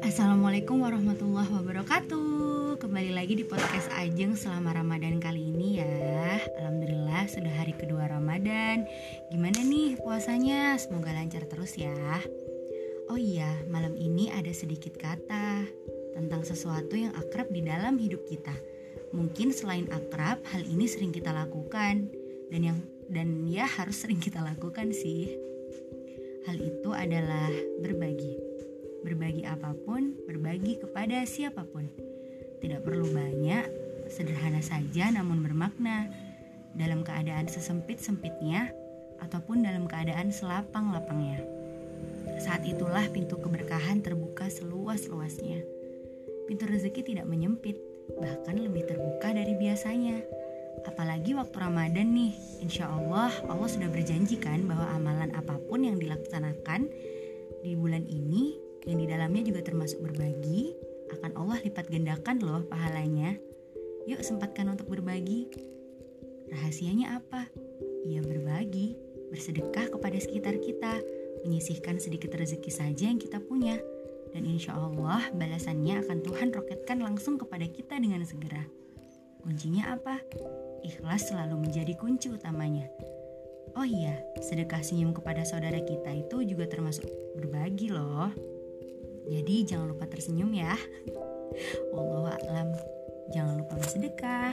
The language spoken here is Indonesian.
Assalamualaikum warahmatullahi wabarakatuh. Kembali lagi di podcast Ajeng selama Ramadan kali ini ya. Alhamdulillah sudah hari kedua Ramadan. Gimana nih puasanya? Semoga lancar terus ya. Oh iya, malam ini ada sedikit kata Tentang sesuatu yang akrab di dalam hidup kita. Mungkin selain akrab, hal ini sering kita lakukan Dan yang dan ya harus sering kita lakukan sih Hal itu adalah berbagi berbagi apa pun, berbagi kepada siapa pun. Tidak perlu banyak, sederhana saja namun bermakna. Dalam keadaan sesempit-sempitnya ataupun dalam keadaan selapang-lapangnya. Saat itulah pintu keberkahan terbuka seluas-luasnya. Pintu rezeki tidak menyempit, bahkan lebih terbuka dari biasanya. Apalagi waktu Ramadan nih, insya Allah Allah sudah berjanjikan bahwa amalan apa pun yang dilaksanakan di bulan ini yang di dalamnya juga termasuk berbagi, akan Allah lipat gandakan loh pahalanya. Yuk sempatkan untuk berbagi. Rahasianya apa? Ya berbagi, bersedekah kepada sekitar kita, menyisihkan sedikit rezeki saja yang kita punya. Dan insya Allah balasannya akan Tuhan roketkan langsung kepada kita dengan segera. Kuncinya apa? Ikhlas selalu menjadi kunci utamanya. Oh iya, sedekah senyum kepada saudara kita itu juga termasuk berbagi loh. Jadi jangan lupa tersenyum ya. Wallahu a'lam. Jangan lupa bersedekah.